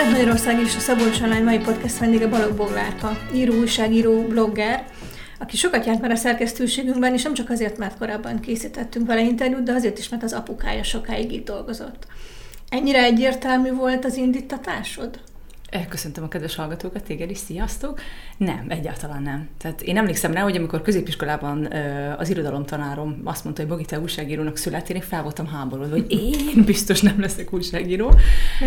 Kelet-Magyarország és a Szabolcs Online mai podcast vendége Balogh Boglárka, író, újságíró, blogger, aki sokat járt már a szerkesztőségünkben, és nem csak azért, mert korábban készítettünk vele interjút, de azért is, mert az apukája sokáig itt dolgozott. Ennyire egyértelmű volt az indítatásod? Köszöntöm a kedves hallgatókat, téged is, sziasztok! Nem, egyáltalán nem. Tehát én emlékszem rá, hogy amikor középiskolában az irodalomtanárom azt mondta, hogy Bogi, te újságírónak születél, én fel voltam háborodva, hogy én biztos nem leszek újságíró.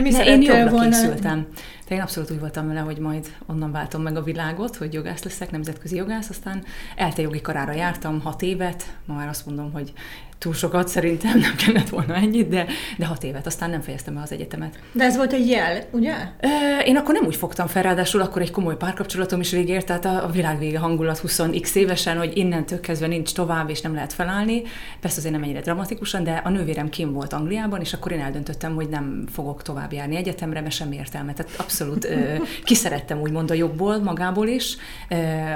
Mi ne, én jobbra volna... készültem. Tehát én abszolút úgy voltam vele, hogy majd onnan váltom meg a világot, hogy jogász leszek, nemzetközi jogász, aztán elte jogi karára jártam hat évet, ma már azt mondom, hogy túl sokat szerintem, nem kellett volna ennyit, de, de hat évet, aztán nem fejeztem be az egyetemet. De ez volt egy jel, ugye? Én akkor nem úgy fogtam fel, ráadásul akkor egy komoly párkapcsolatom is végért, tehát a világ vége hangulat 20x évesen, hogy innentől kezdve nincs tovább, és nem lehet felállni. Persze azért nem ennyire dramatikusan, de a nővérem kim volt Angliában, és akkor én eldöntöttem, hogy nem fogok tovább járni egyetemre, mert semmi értelme. Tehát abszolút kiszerettem úgymond a jogból, magából is.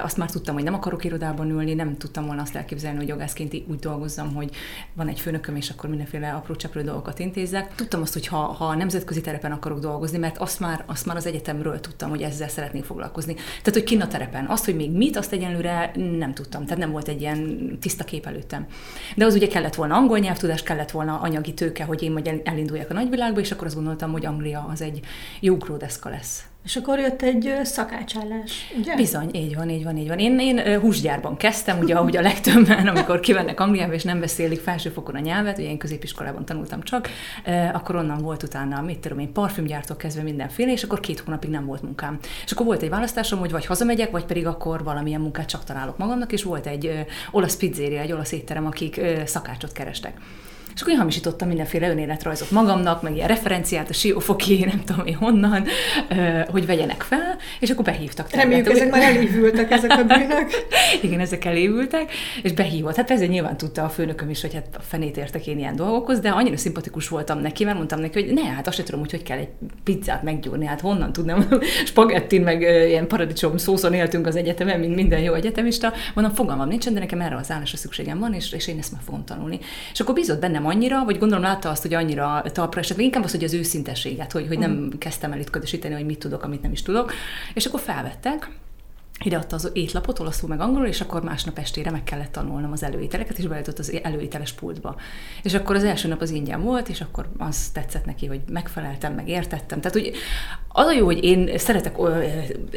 Azt már tudtam, hogy nem akarok irodában ülni, nem tudtam volna azt elképzelni, hogy jogászként úgy dolgozzam, hogy van egy főnököm, és akkor mindenféle apró cseprő dolgokat intézzek. Tudtam azt, hogy ha, ha nemzetközi terepen akarok dolgozni, mert azt már, azt már az egyetemről tudtam, hogy ezzel szeretnék foglalkozni. Tehát, hogy kin a terepen. Azt, hogy még mit, azt egyenlőre nem tudtam. Tehát nem volt egy ilyen tiszta kép előttem. De az ugye kellett volna angol nyelvtudás, kellett volna anyagi tőke, hogy én majd elinduljak a nagyvilágba, és akkor azt gondoltam, hogy Anglia az egy jó ugródeszka lesz. És akkor jött egy szakácsállás, ugye? Bizony, így van, így van, így van. Én, én húsgyárban kezdtem, ugye ahogy a legtöbben, amikor kivennek Angliába és nem beszélik felsőfokon a nyelvet, ugye én középiskolában tanultam csak, akkor onnan volt utána, mit tudom én, parfümgyártól kezdve mindenféle, és akkor két hónapig nem volt munkám. És akkor volt egy választásom, hogy vagy hazamegyek, vagy pedig akkor valamilyen munkát csak találok magamnak, és volt egy olasz pizzéria, egy olasz étterem, akik szakácsot kerestek. És akkor én hamisítottam mindenféle önéletrajzot magamnak, meg ilyen referenciát, a siófoki, nem tudom én honnan, hogy vegyenek fel, és akkor behívtak. Reméljük, ezek már elévültek ezek a bűnök. Igen, ezek elévültek, és behívott. Hát ezért nyilván tudta a főnököm is, hogy hát a fenét értek én ilyen dolgokhoz, de annyira szimpatikus voltam neki, mert mondtam neki, hogy ne, hát azt sem tudom, hogy hogy kell egy pizzát meggyúrni, hát honnan tudnám, spagettin, meg ilyen paradicsom szószon éltünk az egyetemen, mint minden jó egyetemista. Mondom, fogalmam nincsen, de nekem erre az állásra szükségem van, és, és én ezt meg fogom tanulni. És akkor bízott bennem annyira, vagy gondolom látta azt, hogy annyira talpra esett, inkább az, hogy az őszintességet, hogy, hogy nem mm. kezdtem el itt hogy mit tudok, amit nem is tudok. És akkor felvettek, ideadta az étlapot, olaszul meg angolul, és akkor másnap estére meg kellett tanulnom az előételeket, és bejutott az előételes pultba. És akkor az első nap az ingyen volt, és akkor az tetszett neki, hogy megfeleltem, meg értettem. Tehát úgy az a jó, hogy én szeretek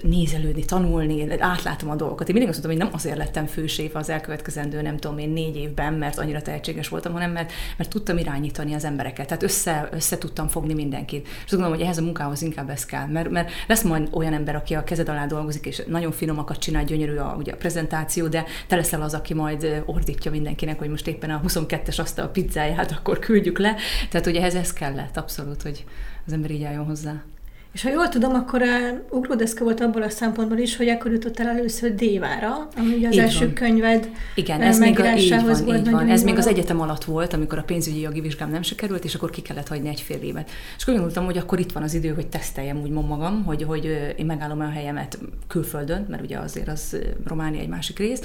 nézelődni, tanulni, átlátom a dolgokat. Én mindig azt mondtam, hogy nem azért lettem főséf az elkövetkezendő, nem tudom én, négy évben, mert annyira tehetséges voltam, hanem mert, mert tudtam irányítani az embereket. Tehát össze, össze tudtam fogni mindenkit. És azt gondolom, hogy ehhez a munkához inkább ez kell. Mert, mert lesz majd olyan ember, aki a kezed alá dolgozik, és nagyon finomakat csinál, gyönyörű a, ugye a prezentáció, de te leszel az, aki majd ordítja mindenkinek, hogy most éppen a 22-es asztal pizzáját, akkor küldjük le. Tehát ugye ehhez ez kellett abszolút, hogy az ember így álljon hozzá. És ha jól tudom, akkor a ugródeszka volt abból a szempontból is, hogy akkor jutottál először Dévára, ami ugye az így első van. könyved Igen, ez még, a, így van, volt így van. Ez még az egyetem alatt volt, amikor a pénzügyi jogi vizsgám nem sikerült, és akkor ki kellett hagyni egy fél évet. És akkor gondoltam, hogy akkor itt van az idő, hogy teszteljem úgy magam, hogy, hogy én megállom a helyemet külföldön, mert ugye azért az Románia egy másik rész,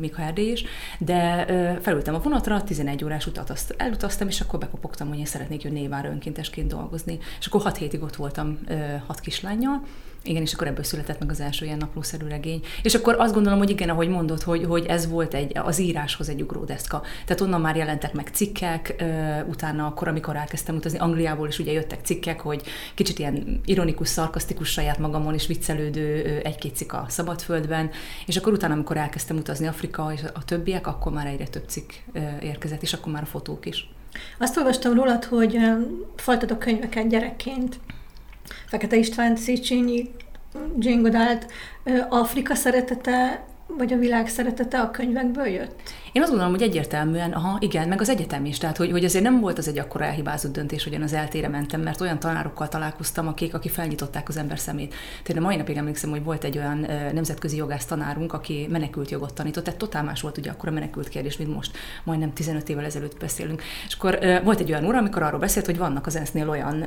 még ha Erdély is, de felültem a vonatra, 11 órás utat azt elutaztam, és akkor bekopogtam, hogy én szeretnék jönni Névára önkéntesként dolgozni. És akkor 6 hétig ott voltam hat kislányjal, igen, és akkor ebből született meg az első ilyen naplószerű regény. És akkor azt gondolom, hogy igen, ahogy mondod, hogy, hogy ez volt egy, az íráshoz egy ugródeszka. Tehát onnan már jelentek meg cikkek, utána akkor, amikor elkezdtem utazni, Angliából is ugye jöttek cikkek, hogy kicsit ilyen ironikus, szarkasztikus saját magamon is viccelődő egy-két cikk a szabadföldben, és akkor utána, amikor elkezdtem utazni Afrika és a többiek, akkor már egyre több cikk érkezett, és akkor már a fotók is. Azt olvastam rólad, hogy folytatok könyveket gyerekként. Fekete István, Széchenyi, Jane Goddard, Afrika szeretete, vagy a világ szeretete a könyvekből jött? Én azt gondolom, hogy egyértelműen, aha, igen, meg az egyetem is. Tehát, hogy, hogy azért nem volt az egy akkora elhibázott döntés, hogy én az eltére mentem, mert olyan tanárokkal találkoztam, akik, akik felnyitották az ember szemét. A mai napig emlékszem, hogy volt egy olyan nemzetközi jogász tanárunk, aki menekült jogot tanított, tehát totál más volt ugye akkor a menekült kérdés, mint most, majdnem 15 évvel ezelőtt beszélünk. És akkor volt egy olyan úr, amikor arról beszélt, hogy vannak az ENSZ-nél olyan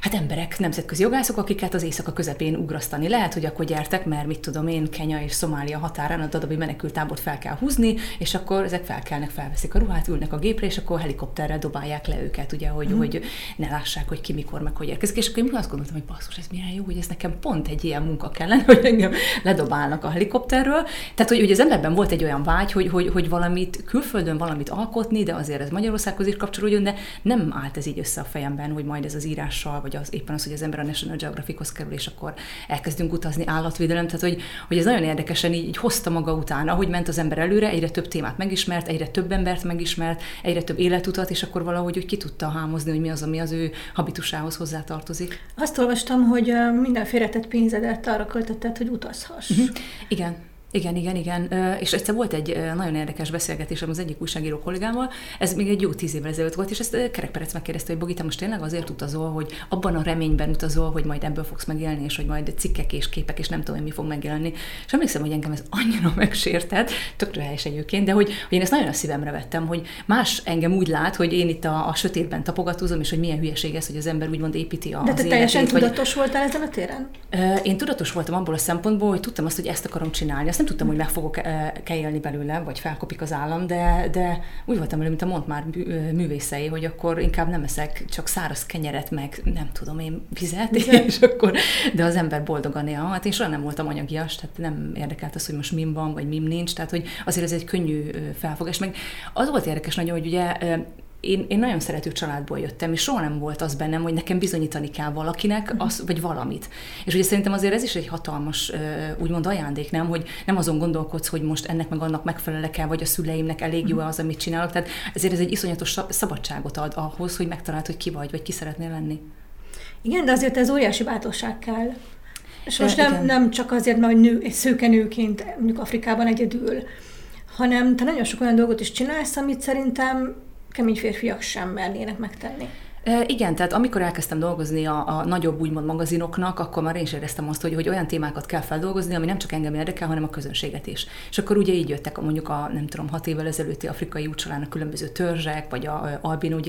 hát emberek, nemzetközi jogászok, akiket az éjszaka közepén ugrasztani lehet, hogy akkor gyertek, mert mit tudom én, Kenya és Szomália határán a dadabi menekültábort fel kell húzni, és akkor ezek felkelnek, felveszik a ruhát, ülnek a gépre, és akkor helikopterrel dobálják le őket, ugye, hogy, mm. hogy ne lássák, hogy ki mikor meg hogy érkezik. És akkor én azt gondoltam, hogy basszus, ez milyen jó, hogy ez nekem pont egy ilyen munka kellene, hogy engem ledobálnak a helikopterről. Tehát, hogy, hogy az emberben volt egy olyan vágy, hogy, hogy, hogy valamit külföldön valamit alkotni, de azért ez Magyarországhoz is kapcsolódjon, de nem állt ez így össze a fejemben, hogy majd ez az írással, vagy az éppen az, hogy az ember a National Geographichoz kerül, és akkor elkezdünk utazni állatvédelem. Tehát, hogy, hogy ez nagyon érdekesen így, így hozta maga után, ahogy ment az ember előre, egyre több témát megismert, egyre több embert megismert, egyre több életutat, és akkor valahogy úgy ki tudta hámozni, hogy mi az, ami az ő habitusához hozzátartozik. Azt olvastam, hogy minden félretett pénzedet arra költötted, hogy utazhass. Uh-huh. Igen, igen, igen, igen. És egyszer volt egy nagyon érdekes beszélgetésem az egyik újságíró kollégámmal, ez még egy jó tíz évvel ezelőtt volt, és ezt Kerekperec megkérdezte, hogy Bogi, te most tényleg azért utazol, hogy abban a reményben utazol, hogy majd ebből fogsz megélni, és hogy majd cikkek és képek, és nem tudom, mi fog megjelenni. És emlékszem, hogy engem ez annyira megsértett, tökre helyes egyébként, de hogy, hogy én ezt nagyon a szívemre vettem, hogy más engem úgy lát, hogy én itt a, a sötétben tapogatózom, és hogy milyen hülyeség ez, hogy az ember úgymond építi a De te teljesen életét, tudatos vagy... voltál ezen a téren? Én tudatos voltam abból a szempontból, hogy tudtam azt, hogy ezt akarom csinálni. Azt nem tudtam, hogy meg fogok kejelni belőle, vagy felkopik az állam, de, de úgy voltam elő, mint a mond már művészei, hogy akkor inkább nem eszek csak száraz kenyeret, meg nem tudom én vizet, vizet. és akkor, de az ember boldogan él. Hát én soha nem voltam anyagias, tehát nem érdekelt az, hogy most mim van, vagy mim nincs, tehát hogy azért ez egy könnyű felfogás. Meg az volt érdekes nagyon, hogy ugye én, én nagyon szerető családból jöttem, és soha nem volt az bennem, hogy nekem bizonyítani kell valakinek, mhm. az, vagy valamit. És ugye szerintem azért ez is egy hatalmas, úgymond ajándék, nem, hogy nem azon gondolkodsz, hogy most ennek meg annak megfelelek el, vagy a szüleimnek elég jó mhm. az, amit csinálok. Tehát ezért ez egy iszonyatos szabadságot ad ahhoz, hogy megtaláld, hogy ki vagy, vagy ki szeretnél lenni. Igen, de azért ez óriási bátorság kell. És most nem, nem csak azért, mert nő, egy szőke nőként mondjuk Afrikában egyedül, hanem te nagyon sok olyan dolgot is csinálsz, amit szerintem kemény férfiak sem mernének megtenni. E, igen, tehát amikor elkezdtem dolgozni a, a nagyobb úgymond magazinoknak, akkor már én is éreztem azt, hogy, hogy olyan témákat kell feldolgozni, ami nem csak engem érdekel, hanem a közönséget is. És akkor ugye így jöttek mondjuk a, nem tudom, hat évvel ezelőtti afrikai útcsalán a különböző törzsek, vagy a, a albinó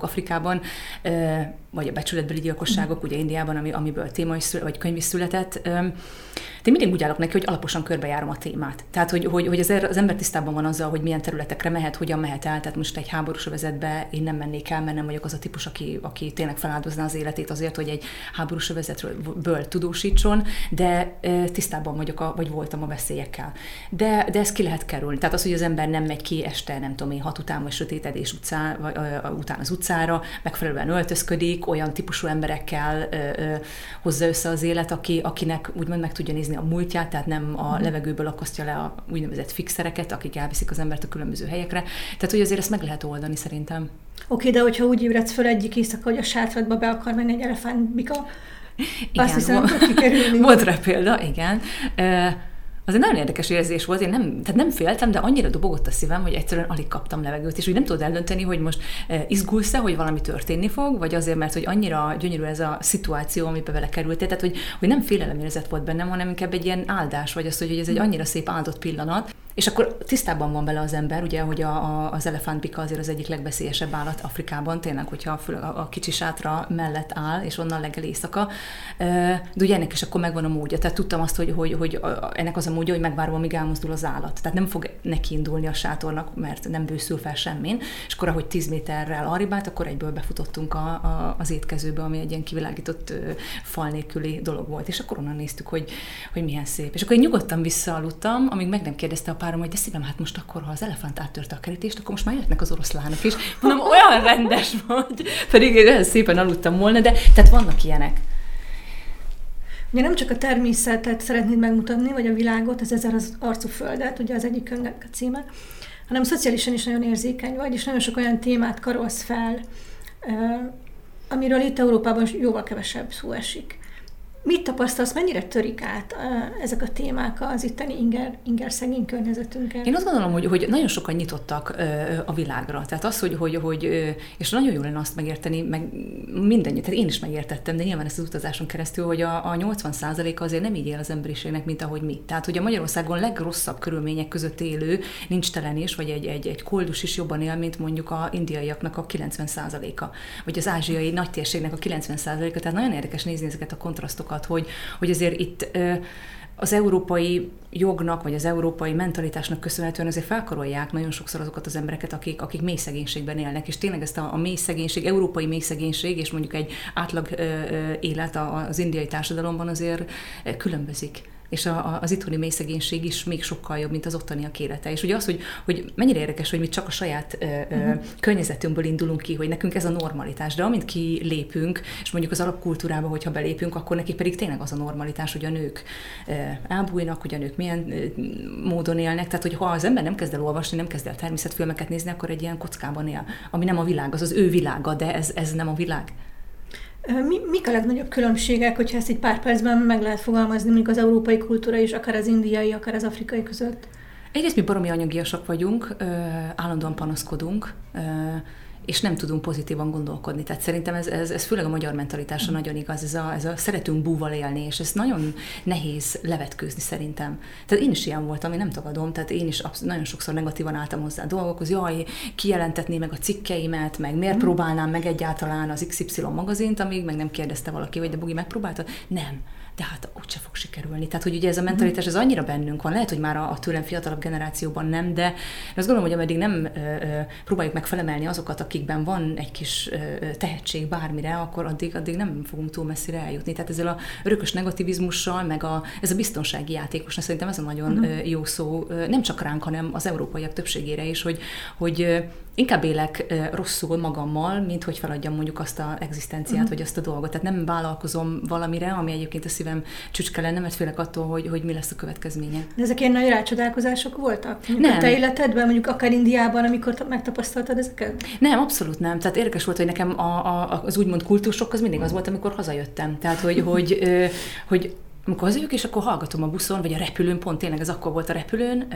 Afrikában, e, vagy a becsületbeli gyilkosságok, ugye Indiában, ami, amiből téma is vagy könyv is született. De mindig úgy állok neki, hogy alaposan körbejárom a témát. Tehát, hogy, hogy, hogy az, er, az ember tisztában van azzal, hogy milyen területekre mehet, hogyan mehet el. Tehát most egy háborús övezetbe én nem mennék el, mert nem vagyok az a típus, aki, aki tényleg feláldozná az életét azért, hogy egy háborús övezetről tudósítson, de tisztában vagyok, a, vagy voltam a veszélyekkel. De, de ezt ki lehet kerülni. Tehát az, hogy az ember nem megy ki este, nem tudom én, hat után vagy sötétedés utcá, vagy, után az utcára, megfelelően öltözködik, olyan típusú emberekkel ö, ö, hozza össze az élet, aki, akinek úgymond meg tudja nézni a múltját, tehát nem a mhm. levegőből akasztja le a úgynevezett fixereket, akik elviszik az embert a különböző helyekre. Tehát, hogy azért ezt meg lehet oldani szerintem. Oké, de hogyha úgy ébredsz fel egyik éjszaka, hogy a sátradba be akar menni egy elefántbika, igen, azt hiszem, hogy kikerülni. Volt rá példa, igen. Az egy nagyon érdekes érzés volt, én nem, tehát nem féltem, de annyira dobogott a szívem, hogy egyszerűen alig kaptam levegőt, és úgy nem tudod eldönteni, hogy most izgulsz-e, hogy valami történni fog, vagy azért, mert hogy annyira gyönyörű ez a szituáció, amiben vele kerültél, tehát hogy, hogy nem félelemérzet volt bennem, hanem inkább egy ilyen áldás, vagy az, hogy ez egy annyira szép áldott pillanat, és akkor tisztában van vele az ember, ugye, hogy a, a, az elefántbika azért az egyik legveszélyesebb állat Afrikában, tényleg, hogyha a, a, a kicsi sátra mellett áll, és onnan legel éjszaka. De ugye ennek is akkor megvan a módja. Tehát tudtam azt, hogy, hogy, hogy ennek az a módja, hogy megvárom, amíg elmozdul az állat. Tehát nem fog neki indulni a sátornak, mert nem bőszül fel semmin. És akkor, ahogy 10 méterrel aribált, akkor egyből befutottunk a, a, az étkezőbe, ami egy ilyen kivilágított fal nélküli dolog volt. És akkor onnan néztük, hogy, hogy milyen szép. És akkor én nyugodtan visszaaludtam, amíg meg nem kérdezte a párom, hogy de szívem, hát most akkor, ha az elefánt áttörte a kerítést, akkor most már jöttnek az oroszlánok is. Mondom, olyan rendes vagy, pedig én szépen aludtam volna, de tehát vannak ilyenek. Ugye nem csak a természetet szeretnéd megmutatni, vagy a világot, az ezer az arcú földet, ugye az egyik könyvnek a címe, hanem szociálisan is nagyon érzékeny vagy, és nagyon sok olyan témát karolsz fel, amiről itt Európában jóval kevesebb szó esik. Mit tapasztalsz, mennyire törik át ezek a témák az itteni inger, inger szegény környezetünket? Én azt gondolom, hogy, hogy nagyon sokan nyitottak a világra. Tehát az, hogy, hogy, hogy és nagyon jó lenne azt megérteni, meg mindennyi, tehát én is megértettem, de nyilván ezt az utazáson keresztül, hogy a, a 80% azért nem így él az emberiségnek, mint ahogy mi. Tehát, hogy a Magyarországon legrosszabb körülmények között élő, nincs telenés, vagy egy, egy, egy koldus is jobban él, mint mondjuk a indiaiaknak a 90 a vagy az ázsiai nagy térségnek a 90 a Tehát nagyon érdekes nézni ezeket a kontrasztokat dolgokat, hogy, hogy azért itt az európai jognak, vagy az európai mentalitásnak köszönhetően azért felkarolják nagyon sokszor azokat az embereket, akik, akik mély szegénységben élnek, és tényleg ezt a, a mély szegénység, európai mély szegénység, és mondjuk egy átlag ö, ö, élet az indiai társadalomban azért különbözik és a, a, az itthoni mély szegénység is még sokkal jobb, mint az ottaniak élete. És ugye az, hogy, hogy mennyire érdekes, hogy mi csak a saját ö, ö, uh-huh. környezetünkből indulunk ki, hogy nekünk ez a normalitás, de amint kilépünk, és mondjuk az alapkultúrába, hogyha belépünk, akkor nekik pedig tényleg az a normalitás, hogy a nők ö, elbújnak, hogy a nők milyen ö, módon élnek. Tehát, hogy ha az ember nem kezd el olvasni, nem kezd el természetfilmeket nézni, akkor egy ilyen kockában él, ami nem a világ, az az ő világa, de ez, ez nem a világ. Mi, mik a legnagyobb különbségek, hogyha ezt egy pár percben meg lehet fogalmazni, mondjuk az európai kultúra is, akár az indiai, akár az afrikai között? Egyrészt mi baromi anyagiasak vagyunk, állandóan panaszkodunk, és nem tudunk pozitívan gondolkodni. Tehát szerintem ez, ez, ez főleg a magyar mentalitása mm. nagyon igaz, ez a, ez a szeretünk búval élni, és ez nagyon nehéz levetkőzni szerintem. Tehát én is ilyen voltam, én nem tagadom, tehát én is absz- nagyon sokszor negatívan álltam hozzá a dolgokhoz, jaj, kijelentetné meg a cikkeimet, meg miért mm. próbálnám meg egyáltalán az XY magazint, amíg meg nem kérdezte valaki, hogy de Bugi megpróbáltad? Nem de hát úgyse fog sikerülni. Tehát, hogy ugye ez a mentalitás, ez annyira bennünk van, lehet, hogy már a, a tőlem fiatalabb generációban nem, de azt gondolom, hogy ameddig nem ö, ö, próbáljuk meg felemelni azokat, akikben van egy kis ö, tehetség bármire, akkor addig, addig nem fogunk túl messzire eljutni. Tehát ezzel a örökös negativizmussal, meg a, ez a biztonsági játékos, szerintem ez a nagyon uh-huh. jó szó, nem csak ránk, hanem az európaiak többségére is, hogy, hogy inkább élek rosszul magammal, mint hogy feladjam mondjuk azt a egzisztenciát, uh-huh. vagy azt a dolgot. Tehát nem vállalkozom valamire, ami egyébként a szívem csücske lenne, mert félek attól, hogy, hogy mi lesz a következménye. De ezek ilyen nagy rácsodálkozások voltak? Mondjuk nem. A te életedben, mondjuk akár Indiában, amikor megtapasztaltad ezeket? Nem, abszolút nem. Tehát érdekes volt, hogy nekem a, a, az úgymond kultúrsok az mindig az volt, amikor hazajöttem. Tehát, hogy, hogy, hogy, hogy amikor hazajövök, és akkor hallgatom a buszon, vagy a repülőn, pont tényleg ez akkor volt a repülőn,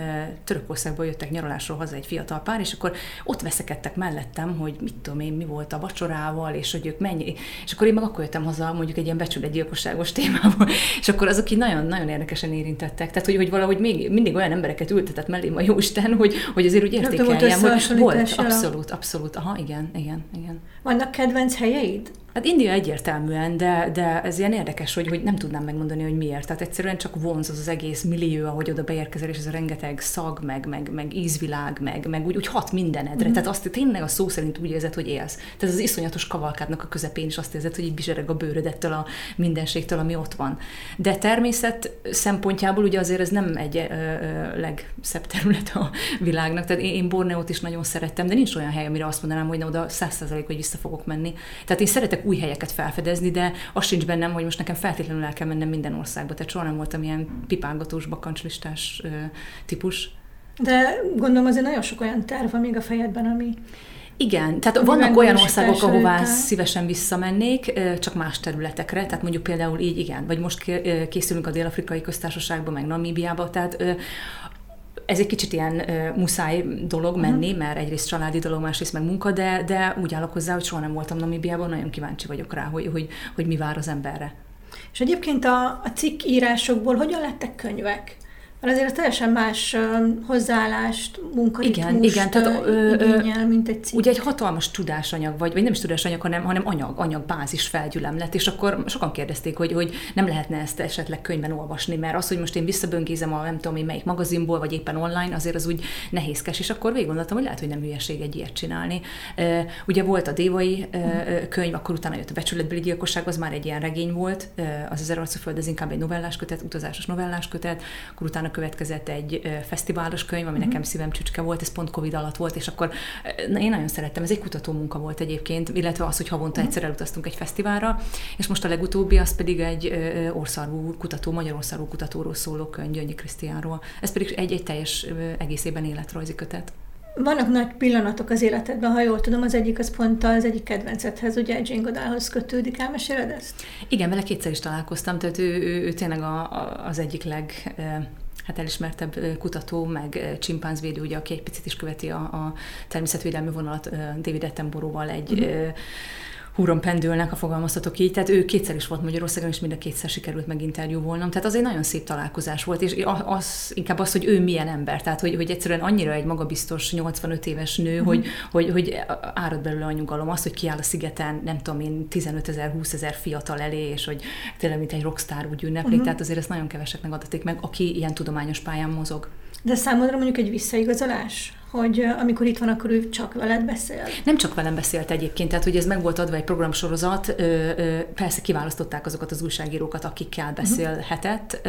Törökországból jöttek nyaralásról haza egy fiatal pár, és akkor ott veszekedtek mellettem, hogy mit tudom én, mi volt a vacsorával, és hogy ők mennyi. És akkor én meg akkor jöttem haza mondjuk egy ilyen becsületgyilkosságos témával, és akkor azok így nagyon-nagyon érdekesen érintettek. Tehát, hogy, hogy valahogy még mindig olyan embereket ültetett mellé a Jóisten, hogy, hogy azért úgy értékeljem, hogy volt, abszolút, abszolút, aha, igen, igen, igen. Vannak kedvenc helyeid? Hát India egyértelműen, de, de ez ilyen érdekes, hogy, hogy nem tudnám megmondani, hogy miért. Tehát egyszerűen csak vonz az az egész millió, ahogy oda beérkezel, és ez a rengeteg szag, meg, meg, meg ízvilág, meg, meg úgy, úgy hat mindenedre. Mm-hmm. Tehát azt tényleg a szó szerint úgy érzed, hogy élsz. Tehát az iszonyatos kavalkádnak a közepén is azt érzed, hogy így bizsereg a bőröd ettől a mindenségtől, ami ott van. De természet szempontjából ugye azért ez nem egy ö, ö, legszebb terület a világnak. Tehát én, én Borneót is nagyon szerettem, de nincs olyan hely, amire azt mondanám, hogy na oda száz hogy vissza fogok menni. Tehát én szeretek új helyeket felfedezni, de az sincs bennem, hogy most nekem feltétlenül el kell mennem minden országba. Tehát soha nem voltam ilyen pipálgatós, bakancslistás típus. De gondolom azért nagyon sok olyan terv van még a fejedben, ami igen, tehát vannak olyan országok, ahová szívesen visszamennék, csak más területekre, tehát mondjuk például így igen, vagy most készülünk a Dél-Afrikai Köztársaságba, meg Namíbiába, tehát ez egy kicsit ilyen uh, muszáj dolog menni, uh-huh. mert egyrészt családi dolog, másrészt meg munka, de, de úgy állok hozzá, hogy soha nem voltam Namibiában, nagyon kíváncsi vagyok rá, hogy, hogy, hogy mi vár az emberre. És egyébként a, a cikkírásokból hogyan lettek könyvek? Mert azért teljesen más hozzáállást, munkaritmust igen, igen, tehát, ö, igényel, mint egy cikk. Ugye egy hatalmas tudásanyag, vagy, vagy nem is tudásanyag, hanem, hanem anyag, anyagbázis felgyülemlet, és akkor sokan kérdezték, hogy, hogy nem lehetne ezt esetleg könyvben olvasni, mert az, hogy most én visszaböngézem a nem tudom én melyik magazinból, vagy éppen online, azért az úgy nehézkes, és akkor végig gondoltam, hogy lehet, hogy nem hülyeség egy ilyet csinálni. Ugye volt a Dévai könyv, akkor utána jött a Becsületbeli gyilkosság, az már egy ilyen regény volt, az az Erarcú Föld, ez inkább egy novellás kötet, utazásos novellás kötet, akkor utána következett egy fesztiválos könyv, ami mm. nekem szívem csücske volt, ez pont Covid alatt volt, és akkor én nagyon szerettem, ez egy kutató munka volt egyébként, illetve az, hogy havonta mm. egyszer elutaztunk egy fesztiválra, és most a legutóbbi az pedig egy országú kutató, magyarországú kutatóról szóló könyv, Gyöngyi Krisztiánról. Ez pedig egy, egy teljes egészében életrajzi kötet. vannak nagy pillanatok az életedben, ha jól tudom, az egyik az pont az egyik kedvencedhez, ugye Jane Goodallhoz kötődik, elmeséled ezt? Igen, vele kétszer is találkoztam, tehát ő, ő, ő tényleg a, a, az egyik leg hát elismertebb kutató, meg csimpánzvédő, ugye, aki egy picit is követi a, a természetvédelmi vonalat David Attenborough-val egy uh-huh húron pendülnek, a fogalmaztatok így. Tehát ő kétszer is volt Magyarországon, és mind a kétszer sikerült meginterjúvolnom. Tehát az egy nagyon szép találkozás volt, és az, inkább az, hogy ő milyen ember. Tehát, hogy, hogy egyszerűen annyira egy magabiztos 85 éves nő, uh-huh. hogy, hogy, hogy árad belőle a nyugalom. Az, hogy kiáll a szigeten, nem tudom én, 15 ezer, 20 ezer fiatal elé, és hogy tényleg mint egy rockstar úgy ünneplik. Uh-huh. Tehát azért ezt nagyon keveseknek adatik meg, aki ilyen tudományos pályán mozog. De számodra mondjuk egy visszaigazolás? Hogy amikor itt van, akkor ő csak veled beszél? Nem csak velem beszélt egyébként, tehát hogy ez meg volt adva egy programsorozat, persze kiválasztották azokat az újságírókat, akikkel mhm. beszélhetett,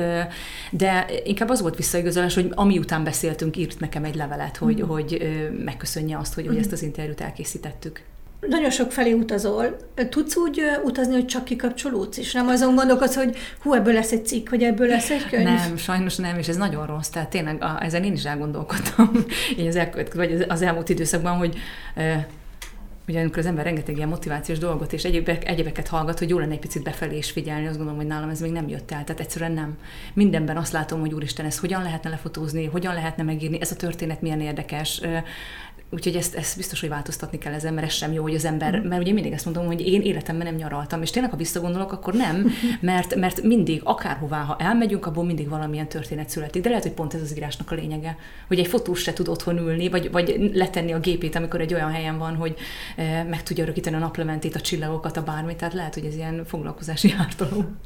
de inkább az volt visszaigazolás, hogy ami után beszéltünk, írt nekem egy levelet, hogy, uh-huh. hogy megköszönje azt, hogy, hogy mhm. ezt az interjút elkészítettük nagyon sok felé utazol. Tudsz úgy utazni, hogy csak kikapcsolódsz, és nem azon gondolkodsz, hogy hú, ebből lesz egy cikk, vagy ebből lesz egy könyv? Nem, sajnos nem, és ez nagyon rossz. Tehát tényleg a, ezen én is elgondolkodtam így az, elkövet, vagy az elmúlt időszakban, hogy ugye amikor az ember rengeteg ilyen motivációs dolgot és egyébek, egyébeket hallgat, hogy jó lenne egy picit befelé is figyelni, azt gondolom, hogy nálam ez még nem jött el. Tehát egyszerűen nem. Mindenben azt látom, hogy úristen, ez hogyan lehetne lefotózni, hogyan lehetne megírni, ez a történet milyen érdekes. Úgyhogy ezt, ezt biztos, hogy változtatni kell ezen, mert ez sem jó, hogy az ember, mm. mert ugye mindig ezt mondom, hogy én életemben nem nyaraltam, és tényleg, ha visszagondolok, akkor nem, mert, mert mindig, akárhová, ha elmegyünk, abból mindig valamilyen történet születik. De lehet, hogy pont ez az írásnak a lényege, hogy egy fotós se tud otthon ülni, vagy, vagy letenni a gépét, amikor egy olyan helyen van, hogy e, meg tudja örökíteni a naplementét, a csillagokat, a bármit. Tehát lehet, hogy ez ilyen foglalkozási ártalom.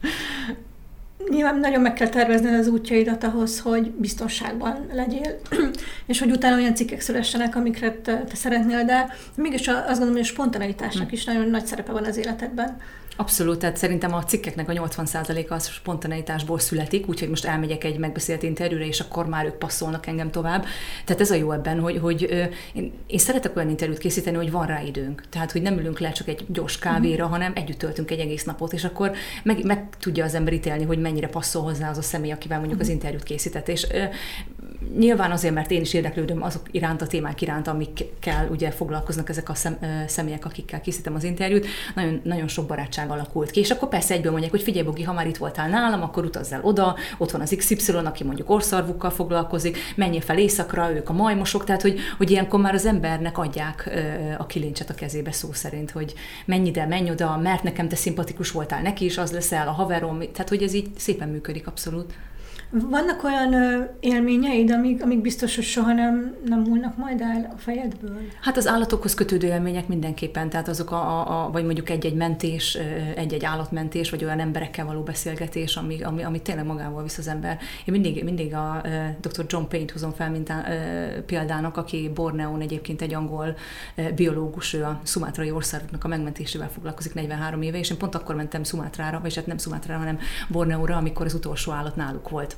Nyilván nagyon meg kell tervezni az útjaidat ahhoz, hogy biztonságban legyél, és hogy utána olyan cikkek szülessenek, amikre te, te szeretnél, de mégis azt gondolom, hogy a spontaneitásnak hm. is nagyon nagy szerepe van az életedben. Abszolút, tehát szerintem a cikkeknek a 80%-a az spontaneitásból születik, úgyhogy most elmegyek egy megbeszélt interjúra, és akkor már ők passzolnak engem tovább. Tehát ez a jó ebben, hogy, hogy én, én szeretek olyan interjút készíteni, hogy van rá időnk. Tehát, hogy nem ülünk le csak egy gyors kávéra, mm. hanem együtt töltünk egy egész napot, és akkor meg, meg tudja az ember ítélni, hogy mennyire passzol hozzá az a személy, akivel mondjuk mm. az interjút készített. És nyilván azért, mert én is érdeklődöm azok iránt, a témák iránt, amikkel ugye foglalkoznak ezek a szem, személyek, akikkel készítem az interjút, nagyon, nagyon sok barátság alakult ki. És akkor persze egyből mondják, hogy figyelj, Bogi, ha már itt voltál nálam, akkor utazz el oda, ott van az XY, aki mondjuk orszarvukkal foglalkozik, menj fel éjszakra, ők a majmosok, tehát hogy, hogy ilyenkor már az embernek adják a kilincset a kezébe szó szerint, hogy menj ide, menj oda, mert nekem te szimpatikus voltál, neki is az leszel, a haverom, tehát hogy ez így szépen működik abszolút. Vannak olyan ö, élményeid, amik, amik biztos, hogy soha nem, nem múlnak majd el a fejedből? Hát az állatokhoz kötődő élmények mindenképpen, tehát azok a, a, a vagy mondjuk egy-egy mentés, egy-egy állatmentés, vagy olyan emberekkel való beszélgetés, ami, ami, ami tényleg magával visz az ember. Én mindig, mindig a dr. John Payne-t hozom fel, mint a, példának, aki Borneón egyébként egy angol biológus, ő a szumátrai országoknak a megmentésével foglalkozik 43 éve, és én pont akkor mentem Szumátrára, vagy hát nem Szumátrára, hanem Borneóra, amikor az utolsó állat náluk volt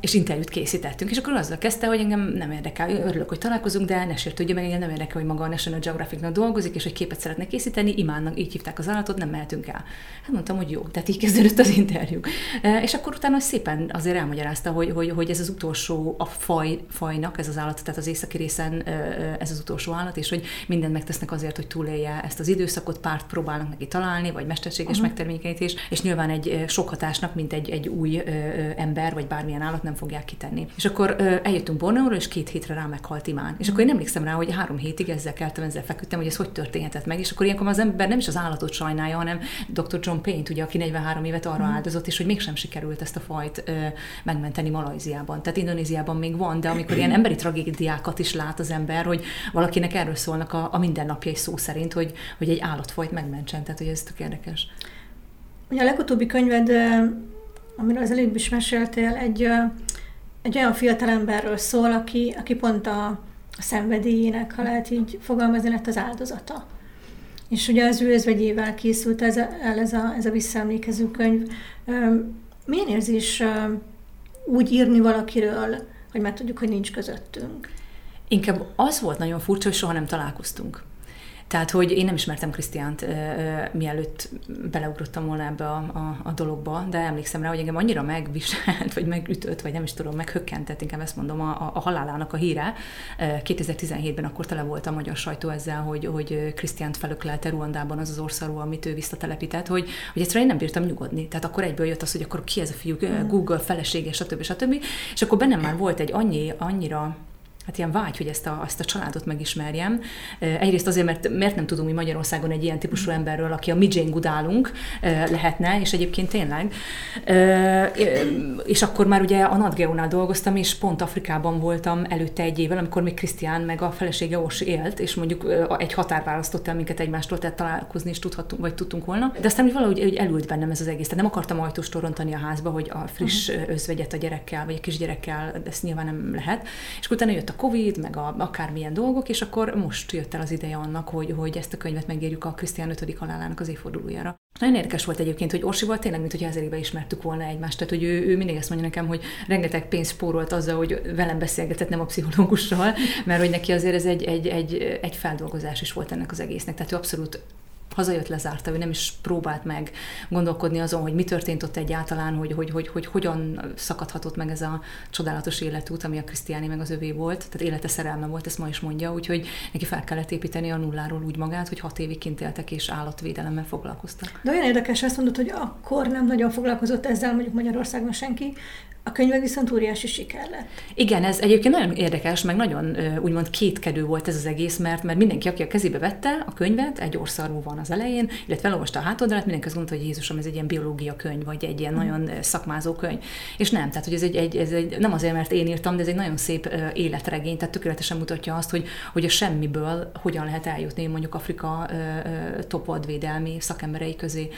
és interjút készítettünk, és akkor azzal kezdte, hogy engem nem érdekel, örülök, hogy találkozunk, de ne sértődjön meg, engem nem érdekel, hogy maga a National Geographicnak dolgozik, és hogy képet szeretne készíteni, imádnak, így hívták az állatot, nem mehetünk el. Hát mondtam, hogy jó, tehát így kezdődött az interjú. És akkor utána szépen azért elmagyarázta, hogy, hogy, hogy ez az utolsó a faj, fajnak, ez az állat, tehát az északi részen ez az utolsó állat, és hogy mindent megtesznek azért, hogy túlélje ezt az időszakot, párt próbálnak neki találni, vagy mesterséges uh-huh. megtermékenyítés, és nyilván egy sok hatásnak, mint egy, egy új ember, vagy bármilyen állat nem fogják kitenni. És akkor ö, eljöttünk Borneóra, és két hétre rá meghalt imán. És akkor én emlékszem rá, hogy három hétig ezzel keltem, ezzel feküdtem, hogy ez hogy történhetett meg. És akkor ilyenkor az ember nem is az állatot sajnálja, hanem Dr. John Payne, ugye, aki 43 évet arra mm. áldozott, és hogy mégsem sikerült ezt a fajt ö, megmenteni Malajziában. Tehát Indonéziában még van, de amikor ilyen emberi tragédiákat is lát az ember, hogy valakinek erről szólnak a, a mindennapjai szó szerint, hogy, hogy egy állatfajt megmentsen. Tehát, hogy ez tök érdekes. Ugye a legutóbbi könyved amiről az előbb is meséltél, egy, egy olyan fiatalemberről szól, aki, aki pont a, a szenvedélyének, ha lehet így fogalmazni, lett az áldozata. És ugye az ő özvegyével készült ez el ez a, ez a visszaemlékező könyv. Milyen érzés úgy írni valakiről, hogy már tudjuk, hogy nincs közöttünk? Inkább az volt nagyon furcsa, hogy soha nem találkoztunk. Tehát, hogy én nem ismertem Krisztiánt, mielőtt beleugrottam volna ebbe a, a, a dologba, de emlékszem rá, hogy engem annyira megviselt, vagy megütött, vagy nem is tudom, meghökkentett, inkább ezt mondom, a, a halálának a híre. 2017-ben akkor tele volt a magyar sajtó ezzel, hogy, hogy Krisztiánt felöklelte Ruandában az az országú, amit ő visszatelepített, hogy, hogy egyszerűen én nem bírtam nyugodni. Tehát akkor egyből jött az, hogy akkor ki ez a fiú, mm. Google felesége, stb. stb. És akkor bennem már volt egy annyi, annyira hát ilyen vágy, hogy ezt a, ezt a családot megismerjem. Egyrészt azért, mert miért nem tudunk mi Magyarországon egy ilyen típusú emberről, aki a mi Jane Goodálunk lehetne, és egyébként tényleg. És akkor már ugye a Nadgeónál dolgoztam, és pont Afrikában voltam előtte egy évvel, amikor még Krisztián meg a felesége Orsi élt, és mondjuk egy határ választott el minket egymástól, tehát találkozni is tudhattunk, vagy tudtunk volna. De aztán valahogy hogy elült bennem ez az egész. Tehát nem akartam ajtóst torontani a házba, hogy a friss uh-huh. özvegyet a gyerekkel, vagy a kisgyerekkel, ezt nyilván nem lehet. És utána jött a Covid, meg a, akármilyen dolgok, és akkor most jött el az ideje annak, hogy, hogy ezt a könyvet megérjük a Krisztián 5. halálának az évfordulójára. Nagyon érdekes volt egyébként, hogy Orsival tényleg, mint hogy ezer éve ismertük volna egymást. Tehát, hogy ő, ő mindig ezt mondja nekem, hogy rengeteg pénzt spórolt azzal, hogy velem beszélgetett, nem a pszichológussal, mert hogy neki azért ez egy, egy, egy, egy feldolgozás is volt ennek az egésznek. Tehát ő abszolút hazajött, lezárta, ő nem is próbált meg gondolkodni azon, hogy mi történt ott egyáltalán, hogy, hogy, hogy, hogy hogyan szakadhatott meg ez a csodálatos életút, ami a Krisztiáni meg az övé volt, tehát élete szerelme volt, ezt ma is mondja, úgyhogy neki fel kellett építeni a nulláról úgy magát, hogy hat évig kint éltek és állatvédelemmel foglalkoztak. De olyan érdekes azt mondod, hogy akkor nem nagyon foglalkozott ezzel mondjuk Magyarországon senki, a könyve viszont óriási siker lett. Igen, ez egyébként nagyon érdekes, meg nagyon úgymond kétkedő volt ez az egész, mert, mert mindenki, aki a kezébe vette a könyvet, egy orszarú van az elején, illetve elolvasta a hátoldalát, mindenki azt mondta, hogy Jézusom, ez egy ilyen biológia könyv, vagy egy ilyen mm. nagyon szakmázó könyv. És nem, tehát hogy ez egy, egy, ez egy, nem azért, mert én írtam, de ez egy nagyon szép életregény, tehát tökéletesen mutatja azt, hogy, hogy a semmiből hogyan lehet eljutni mondjuk Afrika topodvédelmi szakemberei közé.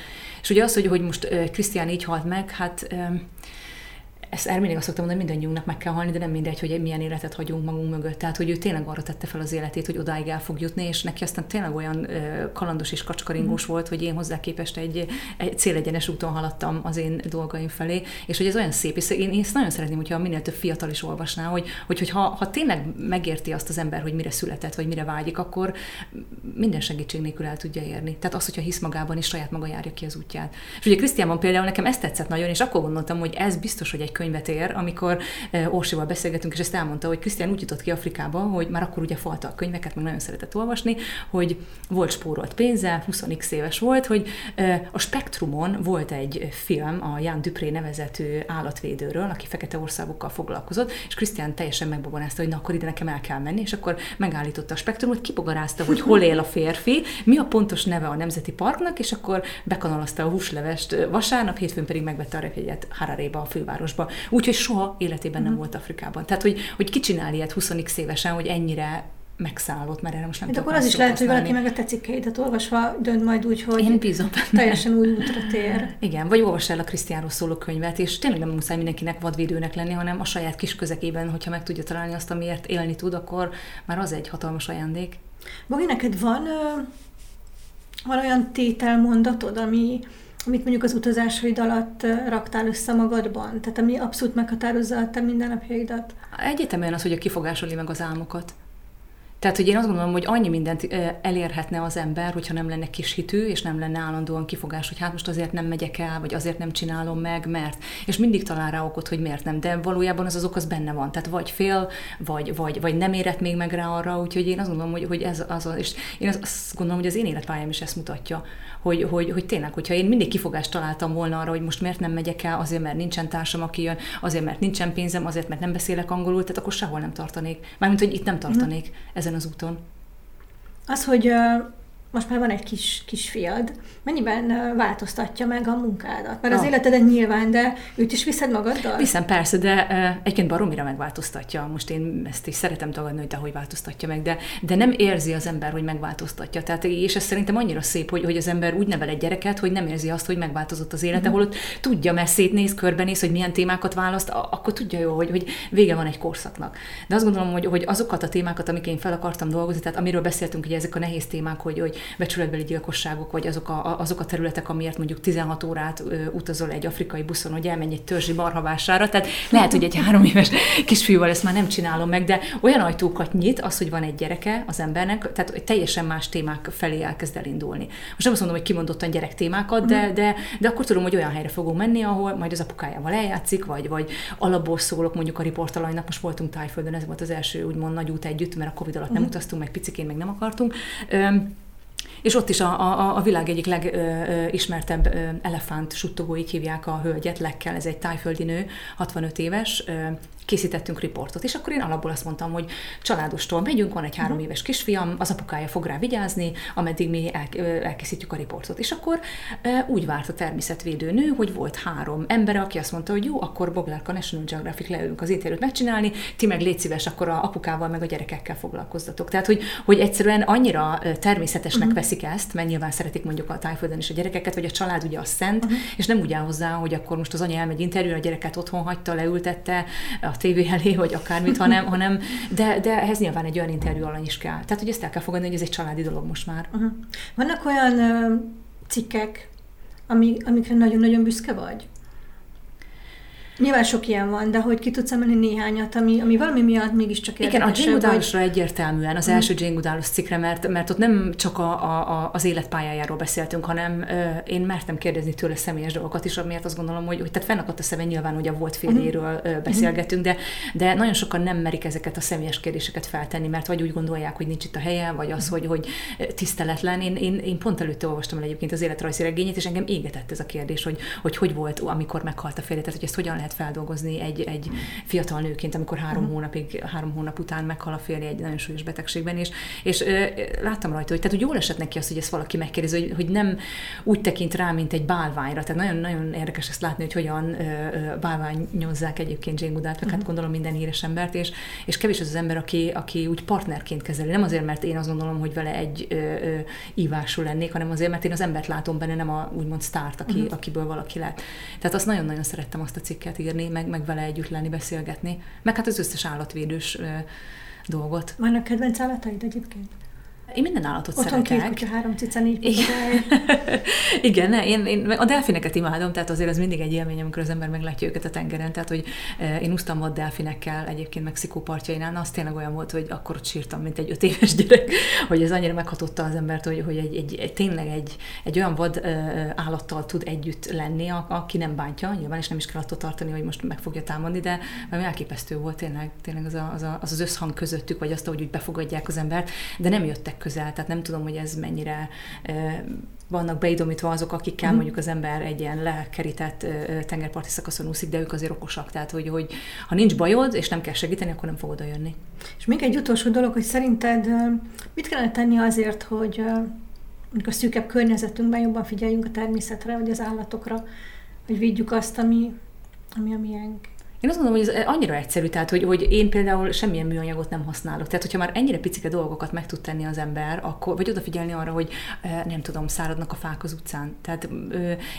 És ugye az, hogy, hogy most Krisztián így halt meg, hát ezt erre mindig azt szoktam mondani, hogy mindannyiunknak meg kell halni, de nem mindegy, hogy milyen életet hagyunk magunk mögött. Tehát, hogy ő tényleg arra tette fel az életét, hogy odáig el fog jutni, és neki aztán tényleg olyan kalandos és kacskaringós mm. volt, hogy én hozzá képest egy, egy célegyenes úton haladtam az én dolgaim felé, és hogy ez olyan szép, és én, én ezt nagyon szeretném, hogyha minél több fiatal is olvasná, hogy, hogy, hogy ha, ha tényleg megérti azt az ember, hogy mire született, vagy mire vágyik, akkor minden segítség nélkül el tudja érni. Tehát az, hogyha hisz magában, és saját maga járja ki az útját. És ugye Krisztiánban például nekem ezt tetszett nagyon, és akkor gondoltam, hogy ez biztos, hogy egy könyvet ér, amikor Orsival beszélgetünk, és ezt elmondta, hogy Krisztián úgy jutott ki Afrikába, hogy már akkor ugye falta a könyveket, meg nagyon szeretett olvasni, hogy volt spórolt pénze, 20x éves volt, hogy a Spektrumon volt egy film a Jan Dupré nevezetű állatvédőről, aki fekete országokkal foglalkozott, és Krisztián teljesen megbobonázta, hogy na akkor ide nekem el kell menni, és akkor megállította a Spektrumot, kibogarázta, hogy hol él a férfi, mi a pontos neve a Nemzeti Parknak, és akkor bekanalazta a húslevest vasárnap, hétfőn pedig megvette a repjegyet Hararéba, a fővárosba. Úgyhogy soha életében nem mhm. volt Afrikában. Tehát, hogy, hogy ki csinál ilyet 20 évesen, hogy ennyire megszállott, mert erre most nem De akkor az is lehet, hogy valaki meg a tecikkeidet olvasva dönt majd úgy, hogy Én bízom teljesen új útra tér. Igen, vagy olvas el a Krisztiánról szóló könyvet, és tényleg nem muszáj mindenkinek vadvédőnek lenni, hanem a saját kis közekében, hogyha meg tudja találni azt, amiért élni tud, akkor már az egy hatalmas ajándék. Bogi, neked van, van olyan tételmondatod, ami, amit mondjuk az utazásaid alatt raktál össze magadban? Tehát ami abszolút meghatározza a te mindennapjaidat? Egyetemen az, hogy a kifogásoli meg az álmokat. Tehát, hogy én azt gondolom, hogy annyi mindent elérhetne az ember, hogyha nem lenne kis hitű, és nem lenne állandóan kifogás, hogy hát most azért nem megyek el, vagy azért nem csinálom meg, mert. És mindig talál rá okot, hogy miért nem. De valójában az az ok az benne van. Tehát vagy fél, vagy, vagy, vagy nem érett még meg rá arra, úgyhogy én azt gondolom, hogy, hogy ez az, és én azt gondolom, hogy az én életpályám is ezt mutatja, hogy, hogy, hogy tényleg, hogyha én mindig kifogást találtam volna arra, hogy most miért nem megyek el, azért, mert nincsen társam, aki jön, azért, mert nincsen pénzem, azért, mert nem beszélek angolul, tehát akkor sehol nem tartanék. Mármint, hogy itt nem tartanék mm. Ezen az úton. Az, hogy most már van egy kis, kis fiad, mennyiben változtatja meg a munkádat? Mert az ah. életeden nyilván, de őt is viszed magaddal? Viszem, persze, de egyébként baromira megváltoztatja. Most én ezt is szeretem tagadni, hogy hogy változtatja meg, de, de nem érzi az ember, hogy megváltoztatja. Tehát, és ez szerintem annyira szép, hogy, hogy az ember úgy nevel egy gyereket, hogy nem érzi azt, hogy megváltozott az élete, mm. holott tudja, mert szétnéz, körbenéz, hogy milyen témákat választ, akkor tudja jó, hogy, hogy vége van egy korszaknak. De azt gondolom, hogy, hogy azokat a témákat, amik én fel akartam dolgozni, tehát amiről beszéltünk, hogy ezek a nehéz témák, hogy, hogy becsületbeli gyilkosságok, vagy azok a, azok a területek, amiért mondjuk 16 órát utazol egy afrikai buszon, hogy elmenj egy törzsi marhavására. Tehát lehet, hogy egy három éves kisfiúval ezt már nem csinálom meg, de olyan ajtókat nyit az, hogy van egy gyereke az embernek, tehát teljesen más témák felé elkezd elindulni. Most nem azt mondom, hogy kimondottan gyerek témákat, de, mhm. de, de akkor tudom, hogy olyan helyre fogunk menni, ahol majd az apukájával eljátszik, vagy, vagy alapból szólok mondjuk a riportalajnak, most voltunk Tájföldön, ez volt az első úgymond nagy út együtt, mert a Covid alatt nem uh-huh. utaztunk, meg picikén meg nem akartunk. És ott is a, a, a világ egyik legismertebb elefánt suttogóik hívják a hölgyet, Lekkel, ez egy tájföldi nő, 65 éves, készítettünk riportot, és akkor én alapból azt mondtam, hogy családostól megyünk, van egy három mhm. éves kisfiam, az apukája fog rá vigyázni, ameddig mi el, elkészítjük a riportot. És akkor úgy várt a természetvédő nő, hogy volt három ember, aki azt mondta, hogy jó, akkor Boglárka National Geographic leülünk az interjút megcsinálni, ti meg légy szíves, akkor a apukával meg a gyerekekkel foglalkoztatok. Tehát, hogy, hogy egyszerűen annyira természetesnek uh-huh. veszik ezt, mert nyilván szeretik mondjuk a tájföldön is a gyerekeket, vagy a család ugye a szent, uh-huh. és nem úgy áll hozzá, hogy akkor most az anya elmegy interjúra, a gyereket otthon hagyta, leültette, a tévé elé, vagy akármit, hanem, hanem de, de ehhez nyilván egy olyan interjú alany is kell. Tehát, hogy ezt el kell fogadni, hogy ez egy családi dolog most már. Uh-huh. Vannak olyan uh, cikkek, ami, amikre nagyon-nagyon büszke vagy? Nyilván sok ilyen van, de hogy ki tudsz emelni néhányat, ami, ami valami miatt mégiscsak érdekes. Igen, a Jane Goodallosra vagy... egyértelműen, az mm. első Jane Goodallos cikkre, mert, mert ott nem csak a, a, az életpályájáról beszéltünk, hanem ö, én mertem kérdezni tőle személyes dolgokat is, amiért azt gondolom, hogy, hogy tehát fennakadt a szeme nyilván, hogy a volt férjéről mm. beszélgetünk, de, de nagyon sokan nem merik ezeket a személyes kérdéseket feltenni, mert vagy úgy gondolják, hogy nincs itt a helye, vagy az, mm. hogy, hogy tiszteletlen. Én, én, én pont előtte olvastam el egyébként az életrajzi regényét, és engem égetett ez a kérdés, hogy hogy, hogy volt, amikor meghalt a férje, tehát hogy ezt hogyan lehet feldolgozni egy, egy fiatal nőként, amikor három uh-huh. hónapig, három hónap után meghal a férje egy nagyon súlyos betegségben, és, és ö, láttam rajta, hogy tehát úgy jól esett neki az, hogy ezt valaki megkérdezi, hogy, hogy nem úgy tekint rá, mint egy bálványra. Tehát nagyon, nagyon érdekes ezt látni, hogy hogyan ö, ö, bálványozzák egyébként Jane Goodall, uh-huh. hát gondolom minden híres embert, és, és kevés az az ember, aki, aki úgy partnerként kezeli. Nem azért, mert én azt gondolom, hogy vele egy ö, ö, ívású lennék, hanem azért, mert én az embert látom benne, nem a úgymond sztárt, aki, uh-huh. akiből valaki lett. Tehát azt nagyon-nagyon szerettem azt a cikket írni, meg, meg vele együtt lenni, beszélgetni. Meg hát az összes állatvédős dolgot. Vannak kedvenc állataid egyébként? Én minden állatot Otthon szeretek. két kutya, három cica, négy Igen, ne, én, én a delfineket imádom, tehát azért ez mindig egy élmény, amikor az ember meglátja őket a tengeren. Tehát, hogy eh, én úsztam ott delfinekkel egyébként Mexikó partjainál, az tényleg olyan volt, hogy akkor ott sírtam, mint egy öt éves gyerek, hogy ez annyira meghatotta az embert, hogy, hogy egy, egy, egy, tényleg egy, egy olyan vad eh, állattal tud együtt lenni, aki nem bántja, nyilván és nem is kell attól tartani, hogy most meg fogja támadni, de valami elképesztő volt tényleg, tényleg az, a, az, a, az az összhang közöttük, vagy azt, hogy úgy befogadják az embert, de nem jöttek közel. Tehát nem tudom, hogy ez mennyire vannak beidomítva azok, akikkel mm. mondjuk az ember egy ilyen lekerített tengerparti szakaszon úszik, de ők azért okosak. Tehát, hogy, hogy ha nincs bajod, és nem kell segíteni, akkor nem fogod jönni. És még egy utolsó dolog, hogy szerinted mit kellene tenni azért, hogy a szűkebb környezetünkben jobban figyeljünk a természetre, vagy az állatokra, hogy védjük azt, ami, ami a miénk. Én azt mondom, hogy ez annyira egyszerű, tehát hogy, hogy én például semmilyen műanyagot nem használok. Tehát, hogyha már ennyire picike dolgokat meg tud tenni az ember, akkor, vagy odafigyelni arra, hogy nem tudom, száradnak a fák az utcán. Tehát,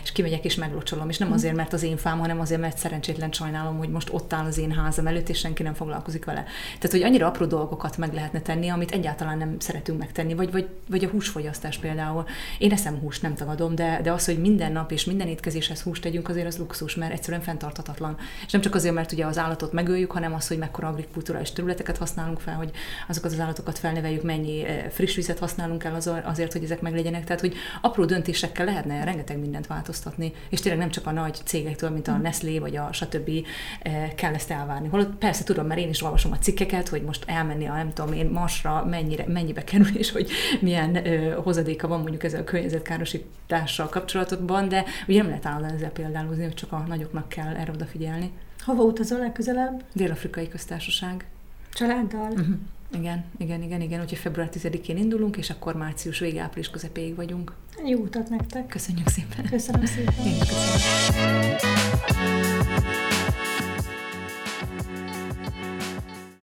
és kimegyek és meglocsolom. És nem mhm. azért, mert az én fám, hanem azért, mert szerencsétlen sajnálom, hogy most ott áll az én házam előtt, és senki nem foglalkozik vele. Tehát, hogy annyira apró dolgokat meg lehetne tenni, amit egyáltalán nem szeretünk megtenni, vagy, vagy, vagy a húsfogyasztás például. Én eszem húst, nem tagadom, de, de az, hogy minden nap és minden étkezéshez húst tegyünk, azért az luxus, mert egyszerűen fenntarthatatlan. És nem csak azért, azért, mert ugye az állatot megöljük, hanem az, hogy mekkora agrikulturális területeket használunk fel, hogy azokat az állatokat felneveljük, mennyi eh, friss vizet használunk el azért, hogy ezek meglegyenek. Tehát, hogy apró döntésekkel lehetne rengeteg mindent változtatni, és tényleg nem csak a nagy cégektől, mint a mm. Nestlé vagy a stb. Eh, kell ezt elvárni. Holott persze tudom, mert én is olvasom a cikkeket, hogy most elmenni a nem tudom én Marsra mennyire, mennyibe kerül, és hogy milyen ö, hozadéka van mondjuk ezzel a környezetkárosítással kapcsolatokban, de ugye nem lehet állandóan ezzel példálózni, hogy csak a nagyoknak kell erre odafigyelni. Hova utazol legközelebb? Dél-Afrikai Köztársaság. Családdal? Uh-huh. Igen, igen, igen, igen. Úgyhogy február 10-én indulunk, és akkor március vége, április közepéig vagyunk. Jó utat nektek! Köszönjük szépen! Köszönöm szépen! Én köszönöm.